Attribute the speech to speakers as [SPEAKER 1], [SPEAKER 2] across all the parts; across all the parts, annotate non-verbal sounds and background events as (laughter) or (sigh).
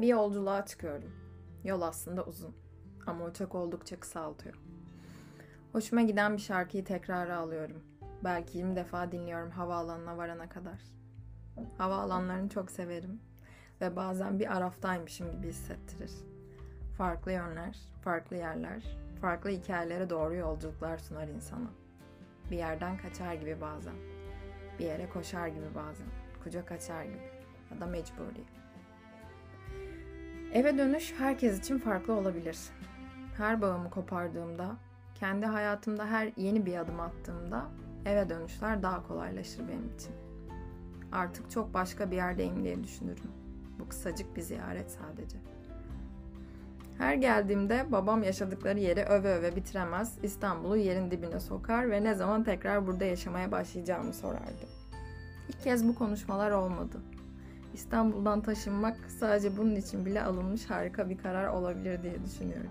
[SPEAKER 1] Bir yolculuğa çıkıyorum. Yol aslında uzun ama uçak oldukça kısaltıyor. Hoşuma giden bir şarkıyı tekrara alıyorum. Belki 20 defa dinliyorum havaalanına varana kadar. Havaalanlarını çok severim ve bazen bir araftaymışım gibi hissettirir. Farklı yönler, farklı yerler, farklı hikayelere doğru yolculuklar sunar insana. Bir yerden kaçar gibi bazen. Bir yere koşar gibi bazen. Kucak açar gibi. Ya da mecburi. Eve dönüş herkes için farklı olabilir. Her bağımı kopardığımda, kendi hayatımda her yeni bir adım attığımda eve dönüşler daha kolaylaşır benim için. Artık çok başka bir yerdeyim diye düşünürüm. Bu kısacık bir ziyaret sadece. Her geldiğimde babam yaşadıkları yeri öve öve bitiremez, İstanbul'u yerin dibine sokar ve ne zaman tekrar burada yaşamaya başlayacağımı sorardı. İlk kez bu konuşmalar olmadı. İstanbul'dan taşınmak sadece bunun için bile alınmış harika bir karar olabilir diye düşünüyorum.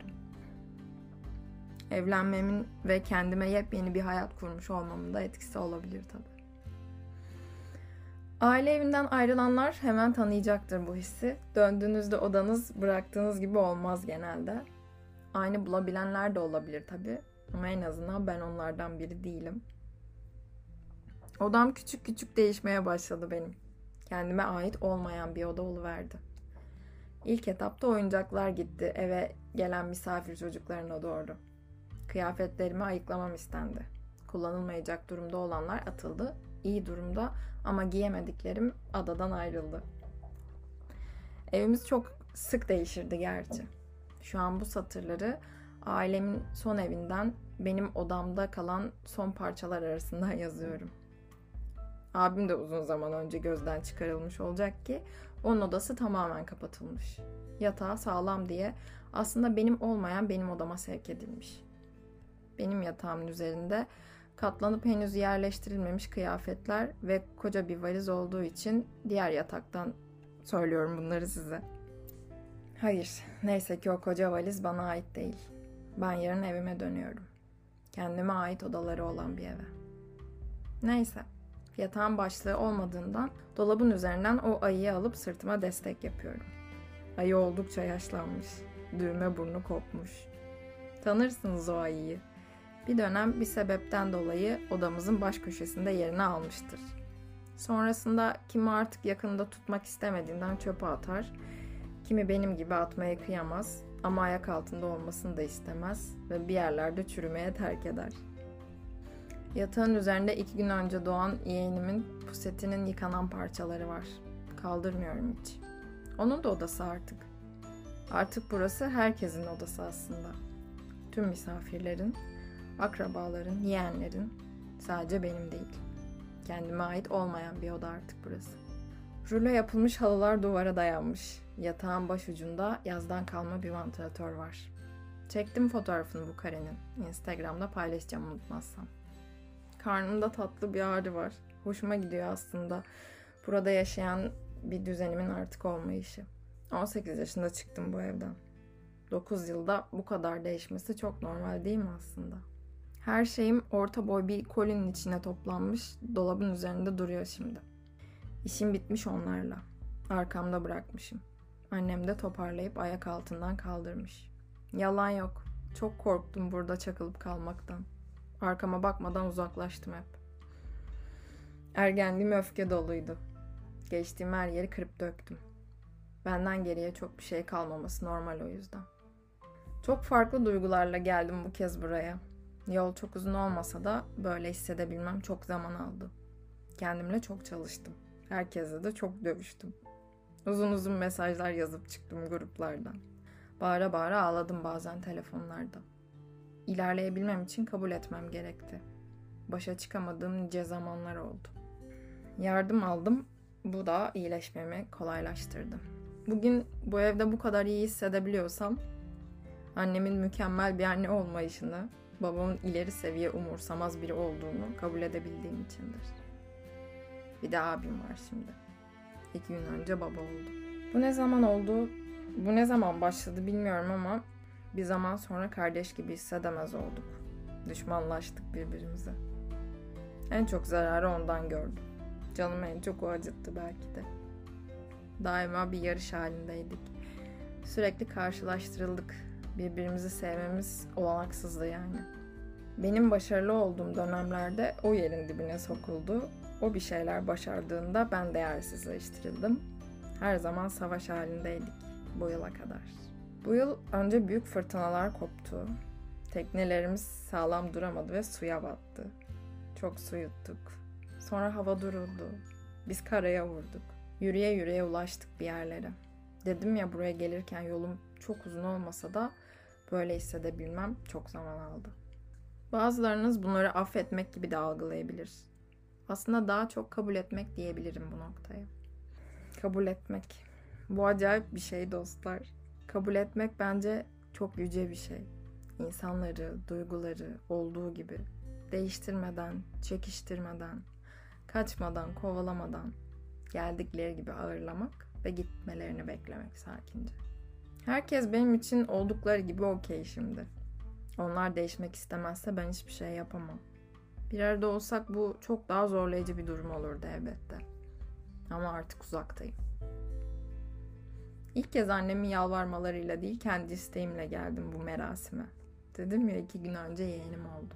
[SPEAKER 1] Evlenmemin ve kendime yepyeni bir hayat kurmuş olmamın da etkisi olabilir tabii. Aile evinden ayrılanlar hemen tanıyacaktır bu hissi. Döndüğünüzde odanız bıraktığınız gibi olmaz genelde. Aynı bulabilenler de olabilir tabii. Ama en azından ben onlardan biri değilim. Odam küçük küçük değişmeye başladı benim. Kendime ait olmayan bir oda oluverdi. İlk etapta oyuncaklar gitti eve gelen misafir çocuklarına doğru. Kıyafetlerimi ayıklamam istendi. Kullanılmayacak durumda olanlar atıldı. İyi durumda ama giyemediklerim adadan ayrıldı. Evimiz çok sık değişirdi gerçi. Şu an bu satırları ailemin son evinden benim odamda kalan son parçalar arasında (laughs) yazıyorum. Abim de uzun zaman önce gözden çıkarılmış olacak ki onun odası tamamen kapatılmış. Yatağı sağlam diye aslında benim olmayan benim odama sevk edilmiş. Benim yatağımın üzerinde katlanıp henüz yerleştirilmemiş kıyafetler ve koca bir valiz olduğu için diğer yataktan söylüyorum bunları size. Hayır, neyse ki o koca valiz bana ait değil. Ben yarın evime dönüyorum. Kendime ait odaları olan bir eve. Neyse, yatağın başlığı olmadığından dolabın üzerinden o ayıyı alıp sırtıma destek yapıyorum. Ayı oldukça yaşlanmış. Düğme burnu kopmuş. Tanırsınız o ayıyı. Bir dönem bir sebepten dolayı odamızın baş köşesinde yerini almıştır. Sonrasında kimi artık yakında tutmak istemediğinden çöpe atar, kimi benim gibi atmaya kıyamaz ama ayak altında olmasını da istemez ve bir yerlerde çürümeye terk eder. Yatağın üzerinde iki gün önce doğan yeğenimin pusetinin yıkanan parçaları var. Kaldırmıyorum hiç. Onun da odası artık. Artık burası herkesin odası aslında. Tüm misafirlerin, akrabaların, yeğenlerin, sadece benim değil. Kendime ait olmayan bir oda artık burası. Rulo yapılmış halılar duvara dayanmış. Yatağın baş ucunda yazdan kalma bir vantilatör var. Çektim fotoğrafını bu karenin. Instagram'da paylaşacağım unutmazsam. Karnımda tatlı bir ağrı var. Hoşuma gidiyor aslında. Burada yaşayan bir düzenimin artık olmayışı. 18 yaşında çıktım bu evden. 9 yılda bu kadar değişmesi çok normal değil mi aslında? Her şeyim orta boy bir kolinin içine toplanmış, dolabın üzerinde duruyor şimdi. İşim bitmiş onlarla. Arkamda bırakmışım. Annem de toparlayıp ayak altından kaldırmış. Yalan yok. Çok korktum burada çakılıp kalmaktan. Arkama bakmadan uzaklaştım hep. Ergenliğim öfke doluydu. Geçtiğim her yeri kırıp döktüm. Benden geriye çok bir şey kalmaması normal o yüzden. Çok farklı duygularla geldim bu kez buraya. Yol çok uzun olmasa da böyle hissedebilmem çok zaman aldı. Kendimle çok çalıştım. Herkese de çok dövüştüm. Uzun uzun mesajlar yazıp çıktım gruplardan. Bağıra bağıra ağladım bazen telefonlarda. İlerleyebilmem için kabul etmem gerekti. Başa çıkamadığım nice zamanlar oldu. Yardım aldım. Bu da iyileşmemi kolaylaştırdı. Bugün bu evde bu kadar iyi hissedebiliyorsam annemin mükemmel bir anne olmayışını, babamın ileri seviye umursamaz biri olduğunu kabul edebildiğim içindir. Bir de abim var şimdi. İki gün önce baba oldu. Bu ne zaman oldu, bu ne zaman başladı bilmiyorum ama bir zaman sonra kardeş gibi hissedemez olduk. Düşmanlaştık birbirimize. En çok zararı ondan gördüm. Canımı en çok o acıttı belki de. Daima bir yarış halindeydik. Sürekli karşılaştırıldık. Birbirimizi sevmemiz olanaksızdı yani. Benim başarılı olduğum dönemlerde o yerin dibine sokuldu. O bir şeyler başardığında ben değersizleştirildim. Her zaman savaş halindeydik bu yıla kadar. Bu yıl önce büyük fırtınalar koptu. Teknelerimiz sağlam duramadı ve suya battı. Çok su yuttuk. Sonra hava duruldu. Biz karaya vurduk. Yürüye yürüye ulaştık bir yerlere. Dedim ya buraya gelirken yolum çok uzun olmasa da böyle hissedebilmem çok zaman aldı. Bazılarınız bunları affetmek gibi de algılayabilir. Aslında daha çok kabul etmek diyebilirim bu noktaya. Kabul etmek. Bu acayip bir şey dostlar. Kabul etmek bence çok yüce bir şey. İnsanları, duyguları olduğu gibi değiştirmeden, çekiştirmeden, kaçmadan, kovalamadan geldikleri gibi ağırlamak ve gitmelerini beklemek sakince. Herkes benim için oldukları gibi okey şimdi. Onlar değişmek istemezse ben hiçbir şey yapamam. Bir arada olsak bu çok daha zorlayıcı bir durum olurdu elbette. Ama artık uzaktayım. İlk kez annemin yalvarmalarıyla değil kendi isteğimle geldim bu merasime. Dedim ya iki gün önce yeğenim oldu.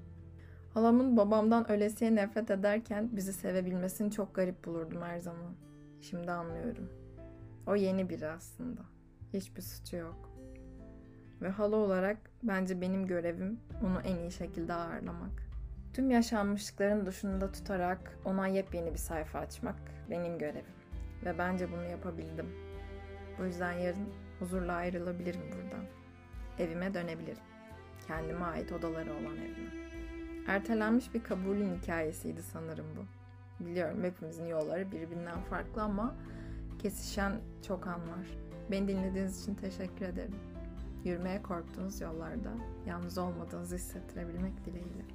[SPEAKER 1] Halamın babamdan ölesiye nefret ederken bizi sevebilmesini çok garip bulurdum her zaman. Şimdi anlıyorum. O yeni biri aslında. Hiçbir suçu yok. Ve hala olarak bence benim görevim onu en iyi şekilde ağırlamak. Tüm yaşanmışlıkların dışında tutarak ona yepyeni bir sayfa açmak benim görevim. Ve bence bunu yapabildim. Bu yüzden yarın huzurla ayrılabilirim buradan. Evime dönebilirim. Kendime ait odaları olan evime. Ertelenmiş bir kabulün hikayesiydi sanırım bu. Biliyorum hepimizin yolları birbirinden farklı ama kesişen çok an var. Beni dinlediğiniz için teşekkür ederim. Yürümeye korktuğunuz yollarda yalnız olmadığınızı hissettirebilmek dileğiyle.